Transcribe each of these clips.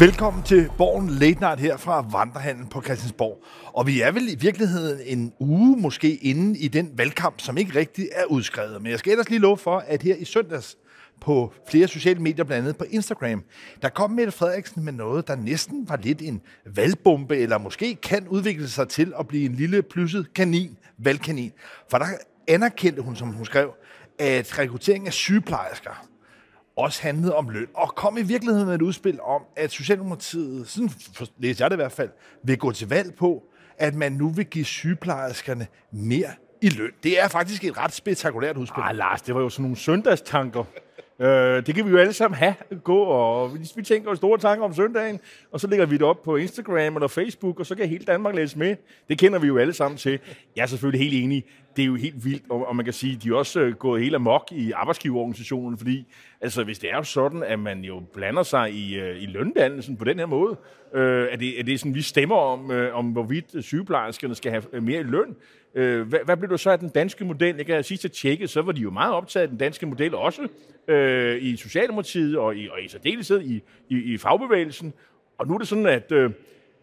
Velkommen til Borgen Late Night her fra Vandrehandel på Christiansborg. Og vi er vel i virkeligheden en uge måske inde i den valgkamp, som ikke rigtig er udskrevet. Men jeg skal ellers lige love for, at her i søndags på flere sociale medier, blandt andet på Instagram, der kom Mette Frederiksen med noget, der næsten var lidt en valgbombe, eller måske kan udvikle sig til at blive en lille plysset kanin, valgkanin. For der anerkendte hun, som hun skrev, at rekruttering af sygeplejersker også handlede om løn, og kom i virkeligheden med et udspil om, at Socialdemokratiet, sådan læser jeg det i hvert fald, vil gå til valg på, at man nu vil give sygeplejerskerne mere i løn. Det er faktisk et ret spektakulært udspil. Ah, Lars, det var jo sådan nogle søndagstanker. Øh, det kan vi jo alle sammen have, gå, og vi, vi tænker store tanker om søndagen, og så lægger vi det op på Instagram eller Facebook, og så kan hele Danmark læse med. Det kender vi jo alle sammen til. Jeg er selvfølgelig helt enig. Det er jo helt vildt, og, og man kan sige, de er også øh, gået helt amok i arbejdsgiverorganisationen, fordi altså, hvis det er jo sådan, at man jo blander sig i, øh, i løndannelsen på den her måde, øh, er, det, er det sådan, vi stemmer om, øh, om hvorvidt sygeplejerskerne skal have øh, mere i løn, Øh, hvad, hvad blev du så af den danske model? Jeg kan sidst at tjekke, så var de jo meget optaget af den danske model også øh, i Socialdemokratiet og i, og i særdeleshed i, i, i fagbevægelsen. Og nu er det sådan, at, øh,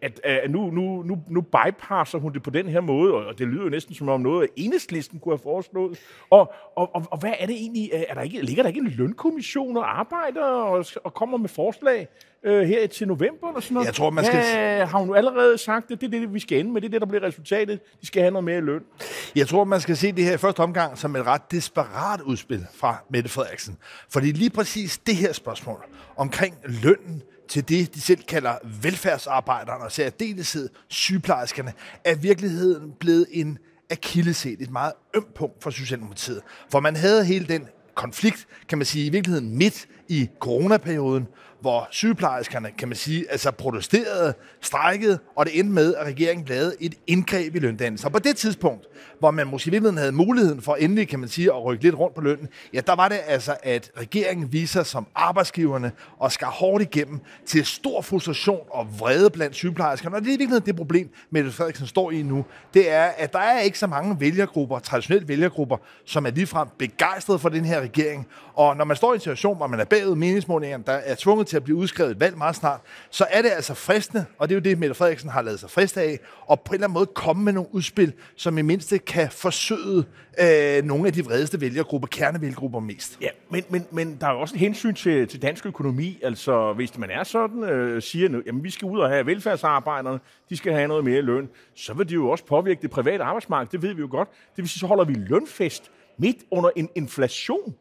at, at nu, nu, nu, nu bypasser hun det på den her måde, og det lyder jo næsten som om noget, enhedslisten kunne have foreslået. Og, og, og, og hvad er det egentlig? Er der ikke, ligger der ikke en lønkommission og arbejder og, og kommer med forslag øh, her til november? Eller sådan noget? Jeg tror, man skal... Ja, har hun allerede sagt, at det er det, vi skal ende med? Det er det, der bliver resultatet. De skal have noget mere løn. Jeg tror, man skal se det her i første omgang som et ret desperat udspil fra Mette Frederiksen. Fordi lige præcis det her spørgsmål omkring lønnen, til det, de selv kalder velfærdsarbejderne, og særdeleshed sygeplejerskerne, er virkeligheden blevet en akilleset, et meget ømt punkt for Socialdemokratiet. For man havde hele den konflikt, kan man sige, i virkeligheden midt i coronaperioden, hvor sygeplejerskerne, kan man sige, altså protesterede, strækkede, og det endte med, at regeringen lavede et indgreb i løndannelsen. Og på det tidspunkt, hvor man måske i virkeligheden havde muligheden for endelig, kan man sige, at rykke lidt rundt på lønnen, ja, der var det altså, at regeringen viser som arbejdsgiverne og skar hårdt igennem til stor frustration og vrede blandt sygeplejerskerne. Og det er i virkeligheden det problem, Mette Frederiksen står i nu. Det er, at der er ikke så mange vælgergrupper, traditionelle vælgergrupper, som er ligefrem begejstrede for den her regering. Og når man står i en situation, hvor man er bagud meningsmålingerne, der er tvunget til at blive udskrevet et valg meget snart, så er det altså fristende, og det er jo det, Mette Frederiksen har lavet sig frist af, og på en eller anden måde komme med nogle udspil, som i mindste kan forsøge øh, nogle af de vredeste vælgergrupper, kernevælgergrupper mest. Ja, men, men, men der er jo også en hensyn til, til dansk økonomi. Altså, hvis man er sådan, øh, siger, at vi skal ud og have velfærdsarbejderne, de skal have noget mere løn, så vil det jo også påvirke det private arbejdsmarked. Det ved vi jo godt. Det vil sige, så holder vi lønfest midt under en inflation.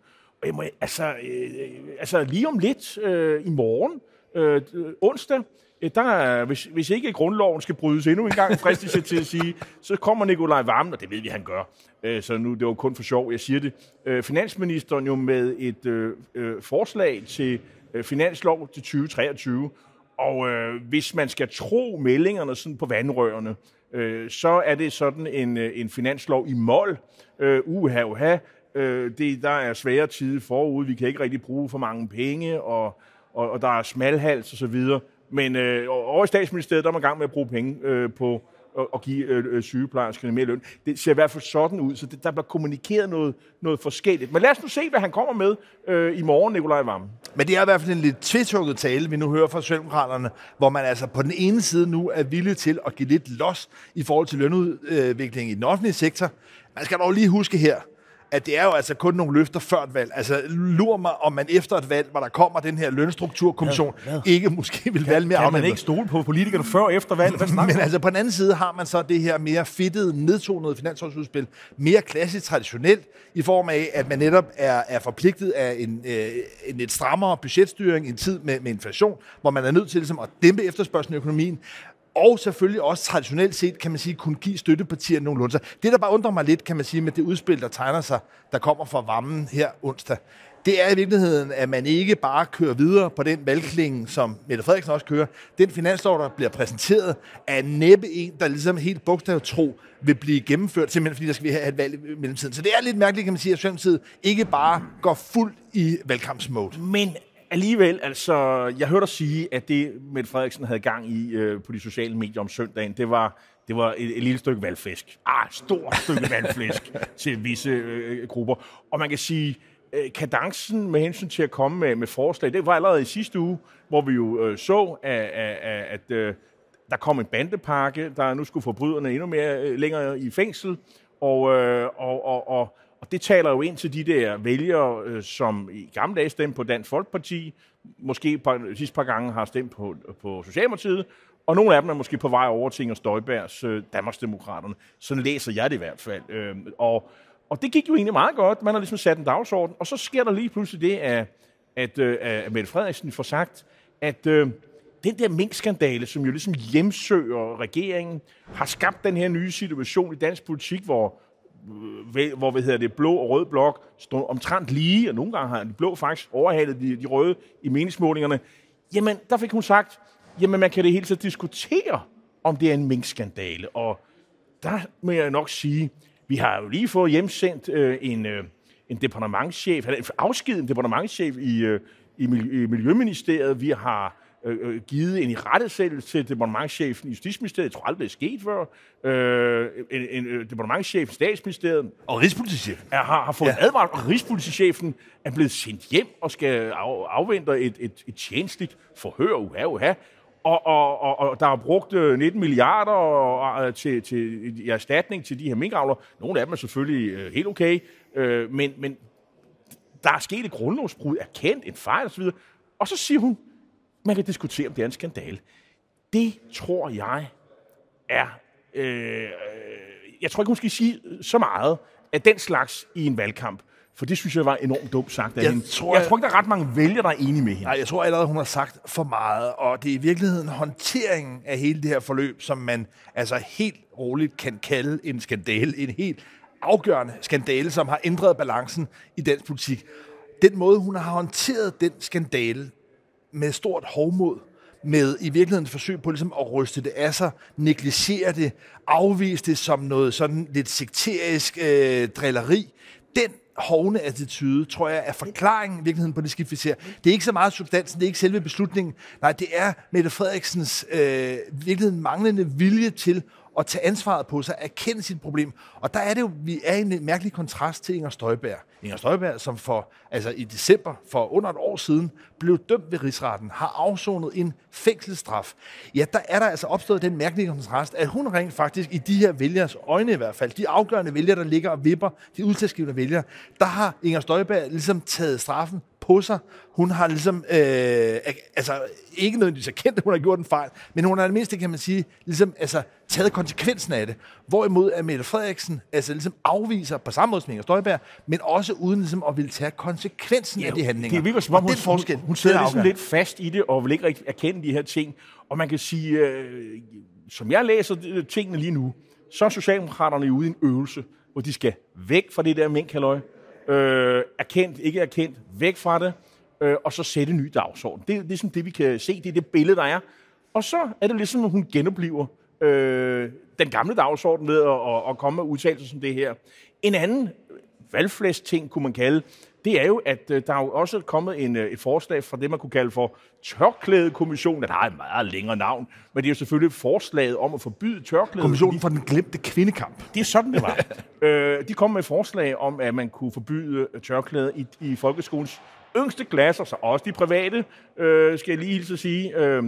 Og jeg må, altså, øh, altså lige om lidt øh, i morgen, øh, onsdag, øh, der hvis, hvis ikke grundloven skal brydes endnu en gang, fristes til at sige, så kommer Nikolaj Vammen, og det ved vi, han gør. Øh, så nu det var kun for sjov, jeg siger det. Øh, finansministeren jo med et øh, forslag til finanslov til 2023, og øh, hvis man skal tro meldingerne sådan på vandrørene, øh, så er det sådan en, en finanslov i mål. Øh, uha, uha, Øh, det, der er svære tider forud, vi kan ikke rigtig bruge for mange penge, og, og, og der er smalhals og så videre. Men øh, over i statsministeriet, der er man i gang med at bruge penge øh, på at, at give øh, øh, sygeplejerskerne mere løn. Det ser i hvert fald sådan ud, så det, der bliver kommunikeret noget, noget forskelligt. Men lad os nu se, hvad han kommer med øh, i morgen, Nikolaj Vammen. Men det er i hvert fald en lidt tvetukket tale, vi nu hører fra Socialdemokraterne, hvor man altså på den ene side nu er villig til at give lidt los i forhold til lønudviklingen i den offentlige sektor. Man skal dog lige huske her, at det er jo altså kun nogle løfter før et valg. Altså, lur mig, om man efter et valg, hvor der kommer den her lønstrukturkommission, ja, ja. ikke måske vil valge mere Kan man ikke stole på politikerne før efter valg? Men altså, på den anden side har man så det her mere fedtede, nedtonede finansårsudspil, mere klassisk traditionelt, i form af, at man netop er, er forpligtet af en, øh, en lidt strammere budgetstyring i en tid med, med inflation, hvor man er nødt til ligesom, at dæmpe efterspørgselen i økonomien, og selvfølgelig også traditionelt set, kan man sige, kunne give støttepartier nogenlunde. Så det, der bare undrer mig lidt, kan man sige, med det udspil, der tegner sig, der kommer fra varmen her onsdag, det er i virkeligheden, at man ikke bare kører videre på den valgklinge, som Mette Frederiksen også kører. Den finanslov, der bliver præsenteret, er næppe en, der ligesom helt bogstavet tro vil blive gennemført, simpelthen fordi der skal vi have et valg i mellemtiden. Så det er lidt mærkeligt, kan man sige, at Socialdemokratiet ikke bare går fuldt i valgkampsmode. Men alligevel, altså, jeg hørte dig sige, at det, Mette Frederiksen havde gang i øh, på de sociale medier om søndagen, det var, det var et, et lille stykke valgflæsk. Ah, et stort stykke valgflæsk til visse øh, grupper. Og man kan sige, øh, kadencen med hensyn til at komme med, med forslag, det var allerede i sidste uge, hvor vi jo øh, så, at, at, at øh, der kom en bandepakke, der nu skulle forbryderne endnu mere øh, længere i fængsel, og, øh, og, og, og, og det taler jo ind til de der vælgere, øh, som i gamle dage stemte på Dansk Folkeparti, måske par, de sidste par gange har stemt på, på Socialdemokratiet, og nogle af dem er måske på vej over til Inger Støjbergs øh, Danmarksdemokraterne. Sådan læser jeg det i hvert fald. Øh, og, og det gik jo egentlig meget godt. Man har ligesom sat en dagsorden, og så sker der lige pludselig det, at, at, øh, at Mette Frederiksen får sagt, at øh, den der minkskandale, som jo ligesom hjemsøger regeringen, har skabt den her nye situation i dansk politik, hvor øh, hvor hvad hedder det, blå og rød blok stod omtrent lige, og nogle gange har de blå faktisk overhalet de, de røde i meningsmålingerne. Jamen, der fik hun sagt, jamen man kan det hele tiden diskutere, om det er en minkskandale. Og der må jeg nok sige, vi har jo lige fået hjemsendt øh, en, øh, en departementschef, eller afskedet en departementschef i, øh, i, i Miljøministeriet. Vi har øh, øh givet en irettesættelse til departementchefen i Justitsministeriet. Jeg tror aldrig, det er sket før. Øh, en, en øh, departementchef i Statsministeriet. Og Rigspolitichefen. Er, har, har fået ja. advaret, og Rigspolitichefen er blevet sendt hjem og skal af, afvente et, et, et tjenestligt forhør. Uha, uha. Og, og, og, og der er brugt 19 øh, milliarder og, og, til, til i erstatning til de her minkavler. Nogle af dem er selvfølgelig helt okay, uh, men, men der er sket et grundlovsbrud, erkendt en fejl osv. Og så siger hun, man kan diskutere, om det er en skandale. Det tror jeg er... Øh, jeg tror ikke, hun skal sige så meget af den slags i en valgkamp. For det synes jeg var enormt dumt sagt af jeg hende. Tror, jeg tror ikke, der er ret mange vælgere, der er enige med hende. Nej, jeg tror allerede, hun har sagt for meget. Og det er i virkeligheden håndteringen af hele det her forløb, som man altså helt roligt kan kalde en skandale. En helt afgørende skandale, som har ændret balancen i dansk politik. Den måde, hun har håndteret den skandale med stort hovmod, med i virkeligheden et forsøg på ligesom at ryste det af sig, negligere det, afvise det som noget sådan lidt sekterisk øh, drilleri, den hovne attitude, tror jeg, er forklaringen i virkeligheden på det skift, vi ser. Det er ikke så meget substansen, det er ikke selve beslutningen. Nej, det er Mette Frederiksens øh, virkeligheden manglende vilje til at tage ansvaret på sig, erkende sit problem. Og der er det jo, vi er i en mærkelig kontrast til Inger Støjberg. Inger Støjberg, som for, altså i december for under et år siden, blev dømt ved rigsretten, har afsonet en fængselsstraf. Ja, der er der altså opstået den mærkelige kontrast, at hun rent faktisk i de her vælgers øjne i hvert fald, de afgørende vælgere, der ligger og vipper, de udslagsgivende vælgere, der har Inger Støjberg ligesom taget straffen på sig. Hun har ligesom, øh, altså ikke nødvendigvis erkendt, at hun har gjort en fejl, men hun har det mindste, kan man sige, ligesom altså, taget konsekvensen af det. Hvorimod at Mette Frederiksen altså, ligesom afviser på samme måde som Inger Støjberg, men også uden ligesom, at ville tage konsekvensen ja, af de handlinger. Det virker som om, hun, forskel, hun, hun sidder ligesom lidt fast i det, og vil ikke erkende de her ting. Og man kan sige, øh, som jeg læser tingene lige nu, så er Socialdemokraterne ude i en øvelse, hvor de skal væk fra det der minkhalløj, øh, erkendt, ikke erkendt, væk fra det, øh, og så sætte en ny dagsorden. Det, det er ligesom det, vi kan se, det er det billede, der er. Og så er det ligesom, at hun genopliver øh, den gamle dagsorden ved at, at, at komme med udtalelser som det her. En anden valgflæst ting, kunne man kalde, det er jo, at øh, der er jo også kommet en, øh, et forslag fra det, man kunne kalde for tørklædekommissionen. Den har et meget længere navn, men det er jo selvfølgelig forslaget om at forbyde tørklæde. Kommissionen for den glemte kvindekamp. Det er sådan, det var. øh, de kom med et forslag om, at man kunne forbyde tørklæde i, i folkeskolens yngste klasser, så også de private, øh, skal jeg lige hilse at sige, øh,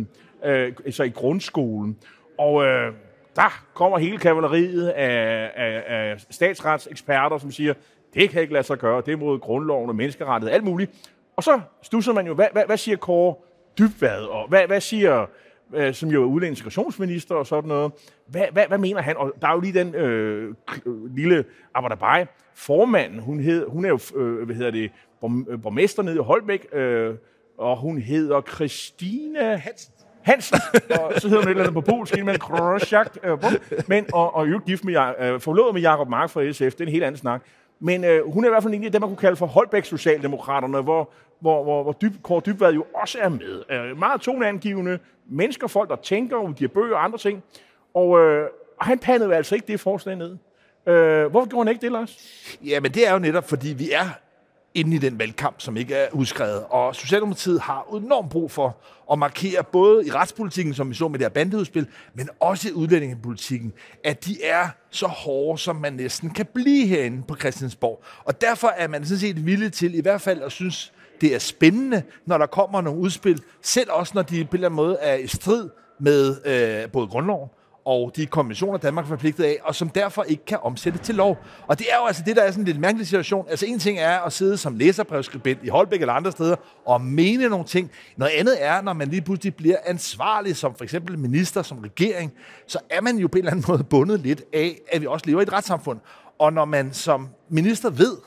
øh, så i grundskolen. Og øh, der kommer hele kavaleriet af, af, af statsretseksperter, som siger, det kan ikke lade sig gøre, det er mod grundloven og menneskerettighed, alt muligt. Og så stusser man jo, hvad, hvad, hvad siger Kåre Dybvad, og hvad, hvad siger, øh, som jo er udlænding integrationsminister og sådan noget, hvad, hvad, hvad mener han? Og der er jo lige den øh, lille Abadabai, formanden, hun, hed, hun er jo, øh, hvad hedder det, borgmester nede i Holbæk, øh, og hun hedder Christina Hansen. Hansen, og så hedder hun et eller andet på polsk, men Krosjak, øh, men, og, og jo gift med, øh, forlovet med Jakob Mark fra SF, det er en helt anden snak. Men øh, hun er i hvert fald en af dem, man kunne kalde for Holbæk Socialdemokraterne, hvor, hvor, hvor, hvor Dyb, Kåre Dybvad jo også er med. Øh, meget toneangivende mennesker, folk, der tænker, udgiver bøger og andre ting. Og, øh, han pandede altså ikke det forslag ned. Øh, hvorfor gjorde han ikke det, Lars? Jamen, det er jo netop, fordi vi er inde i den valgkamp, som ikke er udskrevet. Og Socialdemokratiet har enormt brug for at markere både i retspolitikken, som vi så med det her bandeudspil, men også i udlændingepolitikken, at de er så hårde, som man næsten kan blive herinde på Christiansborg. Og derfor er man sådan set villig til i hvert fald at synes, det er spændende, når der kommer nogle udspil, selv også når de på en eller anden måde er i strid med øh, både grundloven og de konventioner, Danmark er forpligtet af, og som derfor ikke kan omsætte til lov. Og det er jo altså det, der er sådan en lidt mærkelig situation. Altså en ting er at sidde som læserbrevskribent i Holbæk eller andre steder og mene nogle ting. Noget andet er, når man lige pludselig bliver ansvarlig som for eksempel minister, som regering, så er man jo på en eller anden måde bundet lidt af, at vi også lever i et retssamfund. Og når man som minister ved,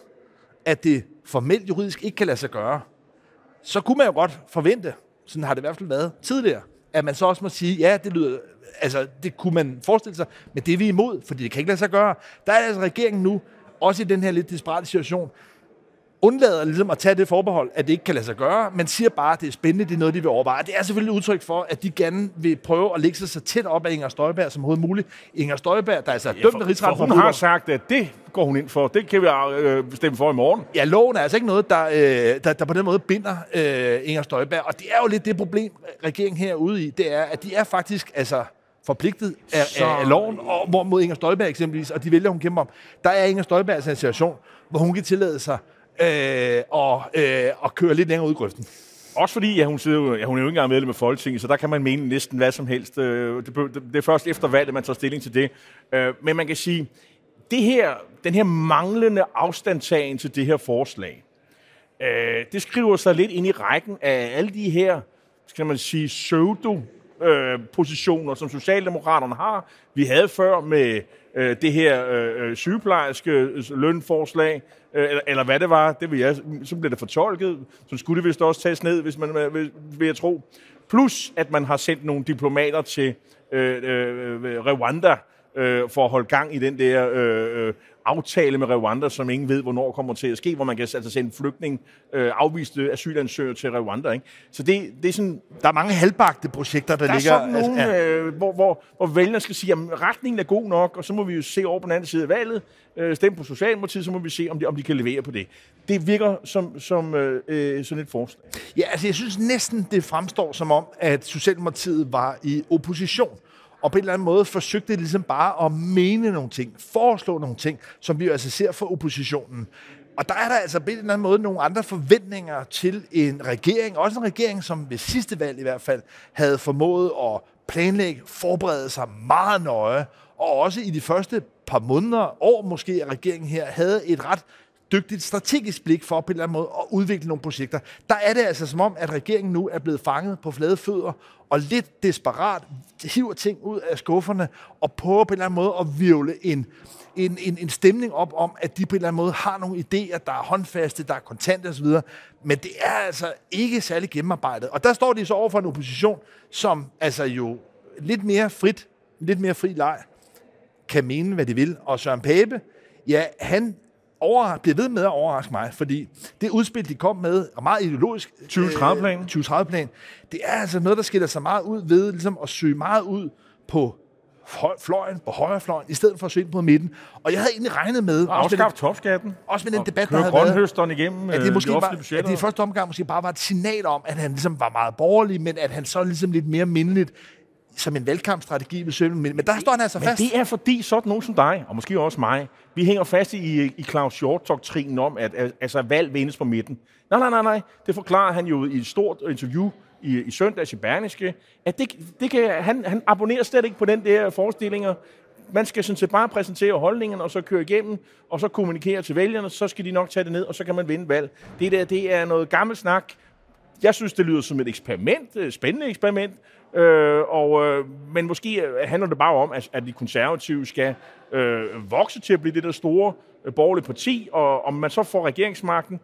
at det formelt juridisk ikke kan lade sig gøre, så kunne man jo godt forvente, sådan har det i hvert fald været tidligere, at man så også må sige, ja, det lyder, altså det kunne man forestille sig, men det er vi imod, fordi det kan ikke lade sig gøre. Der er altså regeringen nu, også i den her lidt desperate situation, undlader ligesom at tage det forbehold, at det ikke kan lade sig gøre, men siger bare, at det er spændende, det er noget, de vil overveje. Det er selvfølgelig et udtryk for, at de gerne vil prøve at lægge sig så tæt op af Inger Støjberg som overhovedet muligt. Inger Støjberg, der er altså ja, dømt af rigsretten for, hun har sagt, at det går hun ind for. Det kan vi øh, stemme for i morgen. Ja, loven er altså ikke noget, der, øh, der, der på den måde binder øh, Inger Støjberg. Og det er jo lidt det problem, regeringen her er ude i. Det er, at de er faktisk altså forpligtet af, så... af, loven, og hvor mod Inger Støjberg eksempelvis, og de vælger, hun kæmper om. Der er Inger Støjberg altså en situation, hvor hun kan tillade sig øh, og, øh, og køre lidt længere ud i grøften. Også fordi, ja, hun, sidder, ja, hun er jo ikke engang medlem af Folketinget, så der kan man mene næsten hvad som helst. Øh, det, det, det er først efter valget, man tager stilling til det. Øh, men man kan sige, det her, den her manglende afstandtagen til det her forslag, øh, det skriver sig lidt ind i rækken af alle de her, skal man sige, pseudo øh, positioner, som Socialdemokraterne har. Vi havde før med øh, det her øh, øh sygeplejerske øh, lønforslag, øh, eller, eller hvad det var, det vil jeg, så blev det fortolket, så skulle det vist også tages ned, hvis man øh, vil, vil jeg tro. Plus, at man har sendt nogle diplomater til øh, øh, Rwanda, øh, for at holde gang i den der øh, øh, aftale med Rwanda, som ingen ved, hvornår kommer til at ske, hvor man kan altså sende flygtning, øh, afviste asylansøgere til Rwanda. Ikke? Så det, det er sådan... Der er mange halvbagte projekter, der, der ligger... Der er sådan nogle, altså, ja. øh, hvor, hvor, hvor vælgerne skal sige, at retningen er god nok, og så må vi jo se over på den anden side af valget, øh, stemme på Socialdemokratiet, så må vi se, om de, om de kan levere på det. Det virker som, som øh, øh sådan et forslag. Ja, altså jeg synes næsten, det fremstår som om, at Socialdemokratiet var i opposition og på en eller anden måde forsøgte ligesom bare at mene nogle ting, foreslå nogle ting, som vi jo altså ser for oppositionen. Og der er der altså på en eller anden måde nogle andre forventninger til en regering, også en regering, som ved sidste valg i hvert fald havde formået at planlægge, forberede sig meget nøje, og også i de første par måneder, år måske, at regeringen her havde et ret dygtigt strategisk blik for på en eller anden måde at udvikle nogle projekter. Der er det altså som om, at regeringen nu er blevet fanget på flade fødder og lidt desperat hiver ting ud af skufferne og prøver på en eller anden måde at virvle en, en, en, en stemning op om, at de på en eller anden måde har nogle idéer, der er håndfaste, der er kontante osv. Men det er altså ikke særlig gennemarbejdet. Og der står de så over for en opposition, som altså jo lidt mere frit, lidt mere fri leg, kan mene, hvad de vil. Og Søren Pape, ja, han over, bliver ved med at overraske mig, fordi det udspil, de kom med, er meget ideologisk. 2030-plan. Øh, 2030-plan. Det er altså noget, der skiller sig meget ud ved ligesom at søge meget ud på fløjen, på højrefløjen, i stedet for at søge ind på midten. Og jeg havde egentlig regnet med... Og afskaffe topskatten. Også med den debat, der havde været. igennem at det, øh, måske de var, at det i første omgang måske bare var et signal om, at han ligesom var meget borgerlig, men at han så ligesom lidt mere mindeligt som en valgkampstrategi ved Søvn, men, men der står han altså men fast. det er fordi sådan nogen som dig, og måske også mig, vi hænger fast i, i Claus Short-doktrinen om, at, altså, valg vindes på midten. Nej, nej, nej, nej. Det forklarer han jo i et stort interview i, i søndags i Berniske, at det, det kan, han, han abonnerer slet ikke på den der forestillinger. Man skal sådan set bare præsentere holdningerne, og så køre igennem, og så kommunikere til vælgerne, så skal de nok tage det ned, og så kan man vinde valg. Det der, det er noget gammel snak. Jeg synes, det lyder som et eksperiment, et spændende eksperiment, Øh, og, øh, men måske handler det bare om, at, at de konservative skal øh, vokse til at blive det der store øh, borgerlige parti, og om man så får regeringsmagten,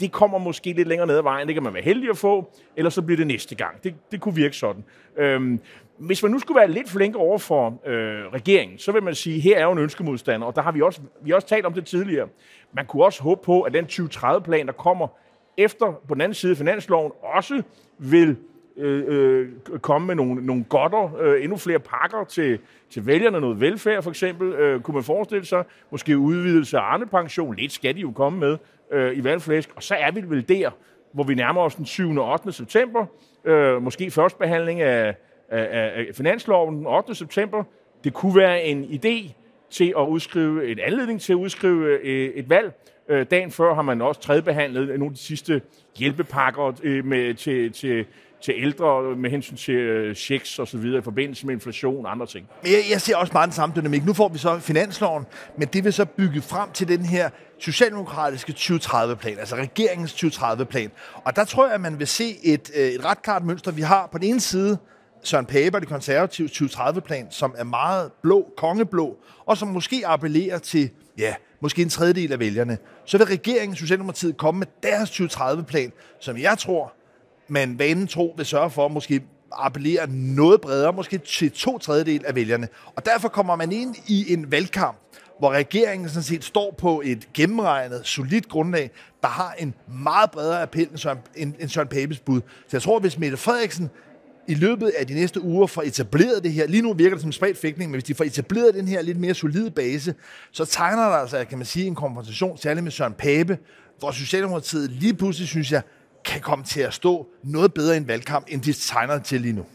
det kommer måske lidt længere ned ad vejen. Det kan man være heldig at få, eller så bliver det næste gang. Det, det kunne virke sådan. Øhm, hvis man nu skulle være lidt flink over for øh, regeringen, så vil man sige, her er jo en ønskemodstander, og der har vi også, vi har også talt om det tidligere. Man kunne også håbe på, at den 2030-plan, der kommer efter på den anden side af finansloven, også vil Øh, øh, komme med nogle, nogle godter, øh, endnu flere pakker til, til vælgerne, noget velfærd for eksempel, øh, kunne man forestille sig, måske udvidelse af Arne-pension, lidt skal de jo komme med øh, i valgflæsk, og så er vi vel der, hvor vi nærmer os den 7. og 8. september, øh, måske først behandling af, af, af finansloven den 8. september. Det kunne være en idé til at udskrive, en anledning til at udskrive øh, et valg. Øh, dagen før har man også tredjebehandlet nogle af de sidste hjælpepakker øh, med, til, til, til ældre med hensyn til øh, checks og så videre i forbindelse med inflation og andre ting. Jeg, jeg ser også meget den samme dynamik. Nu får vi så finansloven, men det vil så bygge frem til den her socialdemokratiske 2030-plan, altså regeringens 2030-plan. Og der tror jeg, at man vil se et, øh, et ret klart mønster. Vi har på den ene side Søren Pape og det konservative 2030-plan, som er meget blå, kongeblå, og som måske appellerer til, ja, måske en tredjedel af vælgerne. Så vil regeringen, Socialdemokratiet, komme med deres 2030-plan, som jeg tror, man vanen tro vil sørge for, måske appellere noget bredere, måske til to tredjedel af vælgerne. Og derfor kommer man ind i en valgkamp, hvor regeringen sådan set står på et gennemregnet, solidt grundlag, der har en meget bredere appel end Søren, end Søren Papes bud. Så jeg tror, hvis Mette Frederiksen i løbet af de næste uger får etableret det her, lige nu virker det som spredt fægtning, men hvis de får etableret den her lidt mere solide base, så tegner der altså, kan man sige, en konfrontation, særligt med Søren Pape, hvor Socialdemokratiet lige pludselig, synes jeg, kan komme til at stå noget bedre i en valgkamp, end de tegner til lige nu.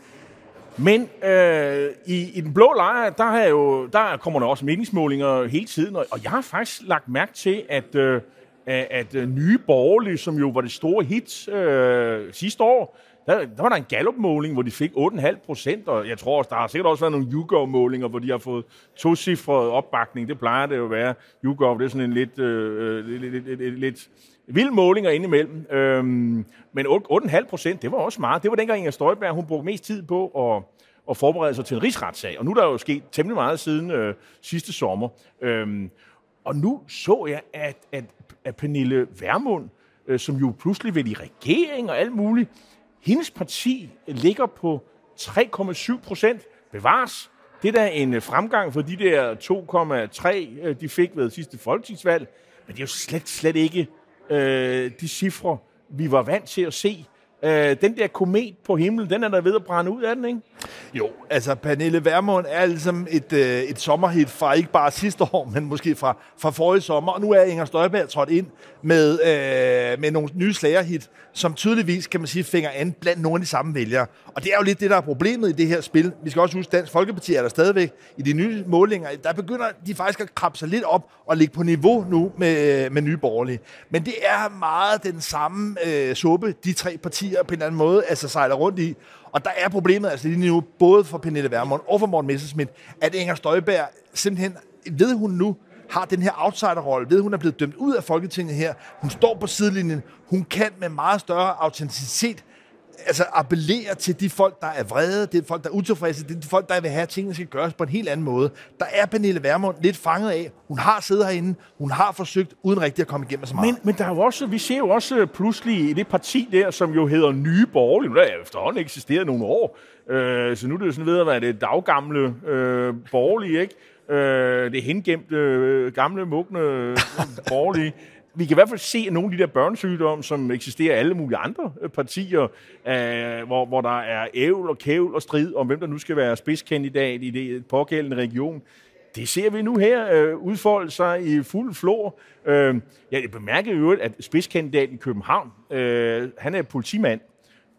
Men øh, i, i den blå lejr, der, er jo, der kommer der også meningsmålinger hele tiden, og, og jeg har faktisk lagt mærke til, at, øh, at, øh, nye borgerlige, som jo var det store hit øh, sidste år, der, der var der en Gallup-måling, hvor de fik 8,5 procent, og jeg tror også, der har sikkert også været nogle YouGov-målinger, hvor de har fået to cifre opbakning. Det plejer det jo at være. YouGov, det er sådan en lidt, øh, øh lidt, lidt, lidt, lidt vild målinger indimellem. Øhm, men 8,5 procent, det var også meget. Det var dengang Inger Støjberg, hun brugte mest tid på at, at forberede sig til en rigsretssag. Og nu er der jo sket temmelig meget siden øh, sidste sommer. Øhm, og nu så jeg, at, at, at Pernille Vermund, øh, som jo pludselig vil i regering og alt muligt, hendes parti ligger på 3,7 procent. Bevares. Det er da en øh, fremgang for de der 2,3, øh, de fik ved sidste folketingsvalg. Men det er jo slet, slet ikke øh, de cifre, vi var vant til at se. Øh, den der komet på himlen, den er der ved at brænde ud af den, ikke? Jo, altså Pernille Vermund er ligesom et, øh, et sommerhit fra ikke bare sidste år, men måske fra, fra forrige sommer. Og nu er Inger Støjberg trådt ind med, øh, med nogle nye slagerhit, som tydeligvis, kan man sige, fænger an blandt nogle af de samme vælgere. Og det er jo lidt det, der er problemet i det her spil. Vi skal også huske, Dansk Folkeparti er der stadigvæk i de nye målinger. Der begynder de faktisk at krabbe sig lidt op og ligge på niveau nu med, med nye borgerlige. Men det er meget den samme øh, suppe, de tre partier på en eller anden måde altså sejler rundt i. Og der er problemet altså lige nu, både for Pernille Vermund og for Morten Messerschmidt, at Inger Støjberg simpelthen, ved hun nu, har den her outsiderrolle, ved hun er blevet dømt ud af Folketinget her, hun står på sidelinjen, hun kan med meget større autenticitet altså appellere til de folk, der er vrede, det er folk, der er utilfredse, det er de folk, der vil have, at tingene skal gøres på en helt anden måde. Der er Pernille Vermund lidt fanget af. Hun har siddet herinde, hun har forsøgt, uden rigtig at komme igennem så meget. Men, men der er jo også, vi ser jo også pludselig i det parti der, som jo hedder Nye Borgerlige, der er efterhånden eksisteret nogle år, øh, så nu er det jo sådan ved at være det daggamle øh, borgerlige, ikke? Øh, det hengemte, øh, gamle, mugne øh, borgerlige vi kan i hvert fald se nogle af de der børnesygdomme, som eksisterer i alle mulige andre øh, partier, øh, hvor, hvor der er ævl og kævl og strid om, hvem der nu skal være spidskandidat i det øh, pågældende region. Det ser vi nu her øh, udfolde sig i fuld flor. Øh, jeg bemærker jo, at spidskandidaten i København, øh, han er politimand,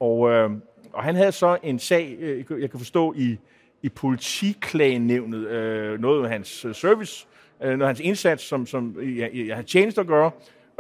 og, øh, og han havde så en sag, øh, jeg kan forstå, i, i politiklagenævnet, øh, noget af hans øh, service øh, noget hans indsats, som, som ja, ja, har tjenester at gøre,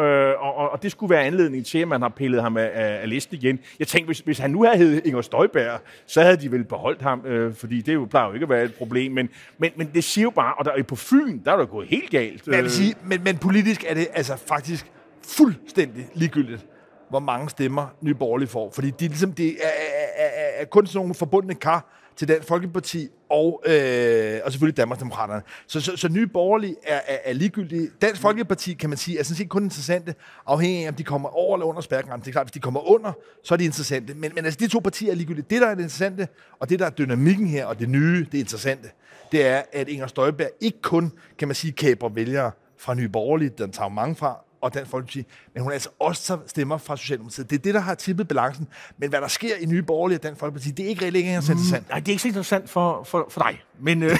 øh, og, og det skulle være anledning til, at man har pillet ham af, af, af listen igen. Jeg tænkte, hvis, hvis han nu havde heddet Inger Støjberg, så havde de vel beholdt ham, øh, fordi det jo plejer jo ikke at være et problem. Men, men, men det siger jo bare, og der, på Fyn, der er det gået helt galt. Men, jeg vil sige, men, men politisk er det altså faktisk fuldstændig ligegyldigt, hvor mange stemmer Nye Borgerlige får. Fordi de, ligesom, det er, er, er, er kun sådan nogle forbundne kar, til Dansk Folkeparti og, øh, og selvfølgelig Danmarksdemokraterne. Så, så, så nye borgerlige er, er, er ligegyldige. Dansk Folkeparti, kan man sige, er sådan set kun interessante, afhængig af, om de kommer over eller under spærregrænsen. Det er klart, hvis de kommer under, så er de interessante. Men, men altså, de to partier er ligegyldige. Det, der er det interessante, og det, der er dynamikken her, og det nye, det interessante, det er, at Inger Støjberg ikke kun, kan man sige, kæber vælgere fra Nye Borgerlige, den tager mange fra, og Dansk Folkeparti, men hun er altså også tager stemmer fra Socialdemokratiet. Det er det, der har tippet balancen. Men hvad der sker i Nye Borgerlige og Dansk Folkeparti, det er ikke rigtig interessant. Nej, det er ikke så interessant for, for, for dig. Men, øh,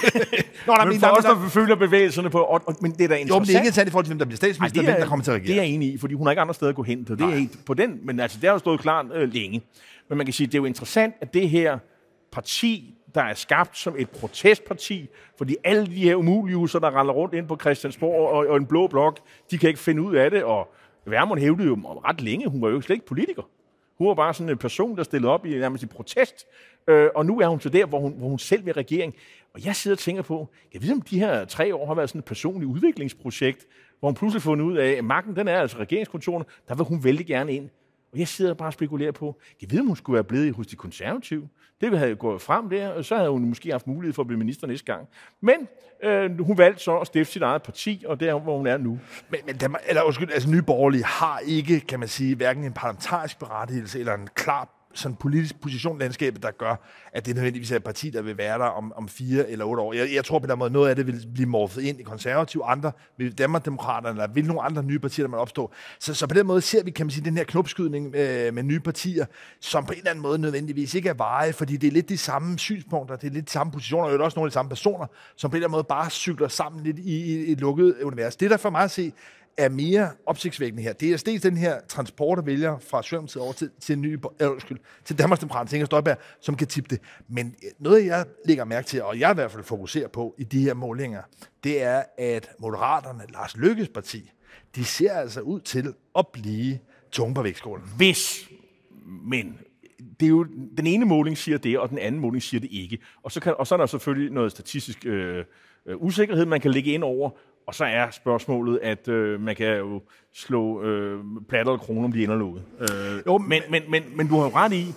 Nå, nej, men men for der- os, der- følger bevægelserne på... Og, og, men det er da Jo, interessant. men det er ikke interessant i forhold til, hvem der bliver statsminister, Ej, hvem der kommer til at Det er regere. jeg enig i, fordi hun har ikke andre steder at gå hen. Så det er helt på den, men altså, det har jo stået klart øh, længe. Men man kan sige, det er jo interessant, at det her parti, der er skabt som et protestparti, fordi alle de her umulige der render rundt ind på Christiansborg og, og en blå blok, de kan ikke finde ud af det, og Værmund hævdede jo ret længe, hun var jo slet ikke politiker. Hun var bare sådan en person, der stillede op i nærmest i protest. Øh, og nu er hun så der, hvor hun, hvor hun selv vil regering. Og jeg sidder og tænker på, jeg ved om de her tre år har været sådan et personligt udviklingsprojekt, hvor hun pludselig fundet ud af, at magten den er altså regeringskontorene, der vil hun vældig gerne ind. Og jeg sidder bare og spekulerer på, jeg ved, om hun skulle være blevet hos de konservative. Det havde gået frem der, og så havde hun måske haft mulighed for at blive minister næste gang. Men øh, hun valgte så at stifte sit eget parti, og det er, hvor hun er nu. Men, men dem, eller, undskyld, altså Nye Borgerlige har ikke, kan man sige, hverken en parlamentarisk berettigelse eller en klar sådan politisk position landskabet, der gør, at det nødvendigvis er et parti, der vil være der om, om fire eller otte år. Jeg, jeg tror på den måde, noget af det vil blive morfet ind i konservative, andre vil Danmarkdemokraterne, eller vil nogle andre nye partier, der man opstå. Så, så på den måde ser vi, kan man sige, den her knopskydning øh, med nye partier, som på en eller anden måde nødvendigvis ikke er veje, fordi det er lidt de samme synspunkter, det er lidt de samme positioner, og det er også nogle af de samme personer, som på en eller anden måde bare cykler sammen lidt i, i et lukket univers. Det, der for mig at se, er mere opsigtsvækkende her. Det er dels den her transport af vælgere fra Socialdemokratiet over til, til, nye, øh, undskyld, til Danmarks Demokraterne, Inger Støjberg, som kan tippe det. Men øh, noget, jeg lægger mærke til, og jeg i hvert fald fokuserer på i de her målinger, det er, at Moderaterne, Lars Lykkes parti, de ser altså ud til at blive tunge på vægtskålen. Hvis, men det er jo, den ene måling siger det, og den anden måling siger det ikke. Og så, kan, og så er der selvfølgelig noget statistisk øh, øh, usikkerhed, man kan lægge ind over, og så er spørgsmålet, at øh, man kan jo slå øh, platter og kroner om de ude. Øh, Jo, men, men, men, men du har jo ret i,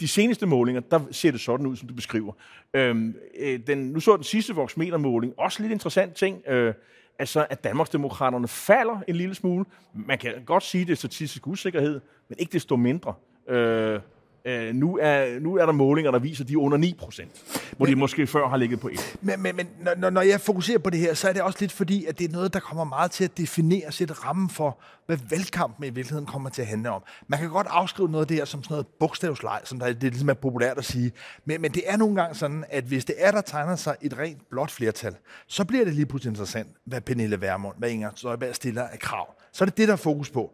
de seneste målinger, der ser det sådan ud, som du beskriver. Øhm, øh, den, nu så den sidste voksmetermåling, også lidt interessant ting, øh, altså at Danmarksdemokraterne falder en lille smule. Man kan godt sige, det er statistisk usikkerhed, men ikke desto mindre. Øh, øh, nu, er, nu er der målinger, der viser, at de er under 9 procent, hvor de måske før har ligget på 1. Men, men, men når- når, jeg fokuserer på det her, så er det også lidt fordi, at det er noget, der kommer meget til at definere sit ramme for, hvad valgkampen i virkeligheden kommer til at handle om. Man kan godt afskrive noget af det her som sådan noget bogstavsleg, som der, det ligesom er populært at sige. Men, men det er nogle gange sådan, at hvis det er, der tegner sig et rent blåt flertal, så bliver det lige pludselig interessant, hvad Pernille Vermund, hvad Inger Støjberg stiller af krav. Så er det det, der er fokus på.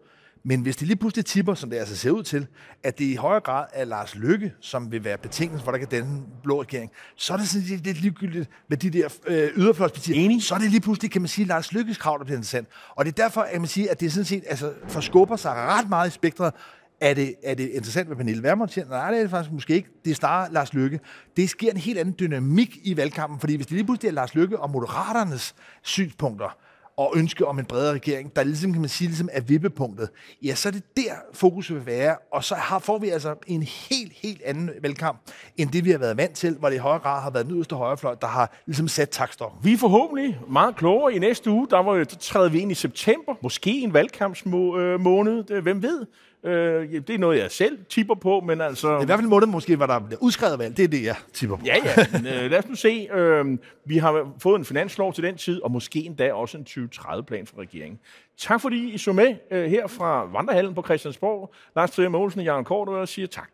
Men hvis det lige pludselig tipper, som det altså ser ud til, at det i højere grad er Lars Lykke, som vil være betingelsen for, at der kan danne en blå regering, så er det sådan lidt, lidt ligegyldigt med de der øh, yderfløjspartier. Enig. Så er det lige pludselig, kan man sige, Lars Lykkes krav, der bliver interessant. Og det er derfor, at man siger, at det sådan set altså, forskubber sig ret meget i spektret. Er det, er det interessant, hvad Pernille Vermund siger? Nej, det er det faktisk måske ikke. Det er snarere Lars Lykke. Det sker en helt anden dynamik i valgkampen, fordi hvis det lige pludselig er Lars Lykke og Moderaternes synspunkter, og ønske om en bredere regering, der ligesom, kan man sige, ligesom er vippepunktet, ja, så er det der fokus vil være, og så har, får vi altså en helt, helt anden valgkamp, end det vi har været vant til, hvor det i højere grad har været den yderste højrefløj, der har ligesom sat takstokken. Vi er forhåbentlig meget klogere i næste uge. Der, var, der træder vi ind i september. Måske en valgkampsmåned. Øh, det- Hvem ved? Øh, det er noget, jeg selv tipper på, men altså... I hvert fald måned måske, hvor der udskrevet valg. Det er det, jeg tipper på. Ja, ja. Men, øh, lad os nu se. Øh, vi har fået en finanslov til den tid, og måske endda også en 2030-plan for regeringen. Tak fordi I så med øh, her fra Vandrehallen på Christiansborg. Lars Trier Mogensen og Jørgen Kort, og jeg siger tak.